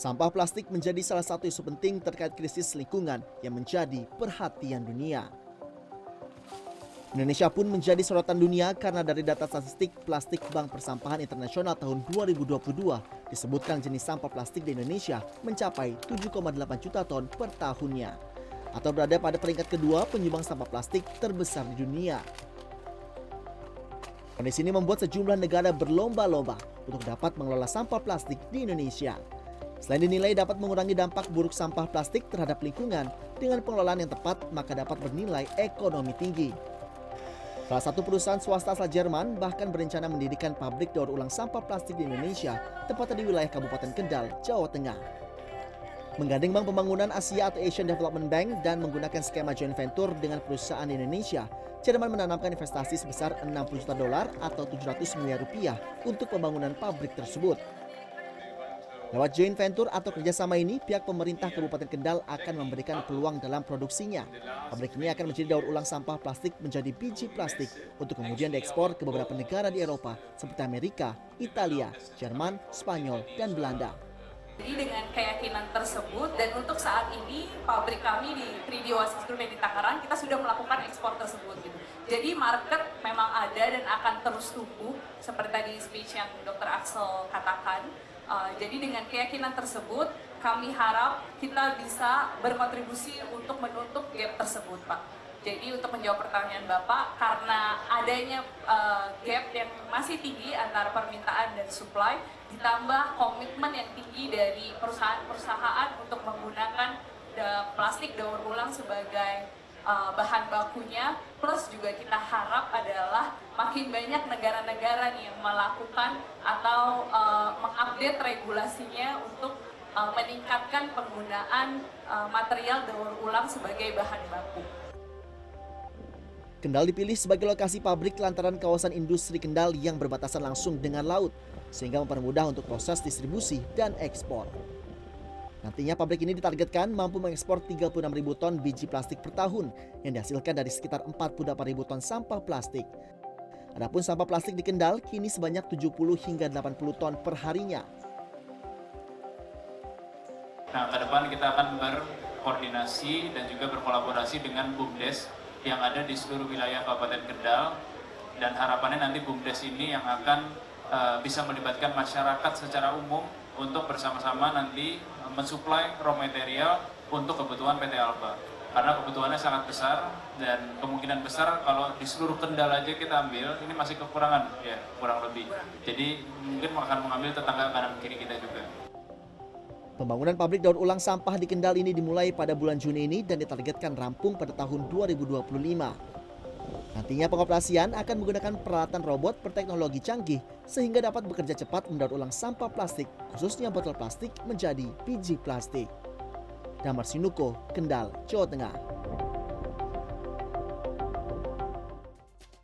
Sampah plastik menjadi salah satu isu penting terkait krisis lingkungan yang menjadi perhatian dunia. Indonesia pun menjadi sorotan dunia karena dari data statistik plastik Bank Persampahan Internasional tahun 2022 disebutkan jenis sampah plastik di Indonesia mencapai 7,8 juta ton per tahunnya atau berada pada peringkat kedua penyumbang sampah plastik terbesar di dunia. Kondisi ini membuat sejumlah negara berlomba-lomba untuk dapat mengelola sampah plastik di Indonesia. Selain dinilai dapat mengurangi dampak buruk sampah plastik terhadap lingkungan, dengan pengelolaan yang tepat maka dapat bernilai ekonomi tinggi. Salah satu perusahaan swasta asal Jerman bahkan berencana mendirikan pabrik daur ulang sampah plastik di Indonesia, tepatnya di wilayah Kabupaten Kendal, Jawa Tengah. Menggandeng Bank Pembangunan Asia atau Asian Development Bank dan menggunakan skema joint venture dengan perusahaan di Indonesia, Jerman menanamkan investasi sebesar 60 juta dolar atau 700 miliar rupiah untuk pembangunan pabrik tersebut. Lewat joint venture atau kerjasama ini, pihak pemerintah Kabupaten Kendal akan memberikan peluang dalam produksinya. Pabrik ini akan menjadi daur ulang sampah plastik menjadi biji plastik untuk kemudian diekspor ke beberapa negara di Eropa seperti Amerika, Italia, Jerman, Spanyol, dan Belanda. Jadi dengan keyakinan tersebut dan untuk saat ini pabrik kami di 3D Oasis Group di Tangerang kita sudah melakukan ekspor tersebut gitu. Jadi market memang ada dan akan terus tumbuh seperti tadi speech yang Dr. Axel katakan. Uh, jadi dengan keyakinan tersebut, kami harap kita bisa berkontribusi untuk menutup gap tersebut, Pak. Jadi untuk menjawab pertanyaan Bapak, karena adanya uh, gap yang masih tinggi antara permintaan dan supply, ditambah komitmen yang tinggi dari perusahaan-perusahaan untuk menggunakan plastik daur ulang sebagai uh, bahan bakunya plus juga kita harap adalah makin banyak negara-negara nih yang melakukan atau uh, mengupdate regulasinya untuk uh, meningkatkan penggunaan material daur ulang sebagai bahan baku. Kendal dipilih sebagai lokasi pabrik lantaran kawasan industri Kendal yang berbatasan langsung dengan laut, sehingga mempermudah untuk proses distribusi dan ekspor. Nantinya pabrik ini ditargetkan mampu mengekspor 36 ribu ton biji plastik per tahun yang dihasilkan dari sekitar 48 ribu ton sampah plastik. Adapun sampah plastik di Kendal kini sebanyak 70 hingga 80 ton per harinya. Nah, ke depan kita akan berkoordinasi dan juga berkolaborasi dengan BUMDes yang ada di seluruh wilayah Kabupaten Kendal dan harapannya nanti BUMDes ini yang akan uh, bisa melibatkan masyarakat secara umum untuk bersama-sama nanti mensuplai raw material untuk kebutuhan PT Alba. Karena kebutuhannya sangat besar dan kemungkinan besar kalau di seluruh Kendal aja kita ambil, ini masih kekurangan ya, kurang lebih. Jadi mungkin akan mengambil tetangga kanan kiri kita juga. Pembangunan pabrik daur ulang sampah di Kendal ini dimulai pada bulan Juni ini dan ditargetkan rampung pada tahun 2025. Nantinya pengoperasian akan menggunakan peralatan robot berteknologi canggih sehingga dapat bekerja cepat mendaur ulang sampah plastik, khususnya botol plastik menjadi biji plastik. Damar Sinuko, Kendal, Jawa Tengah.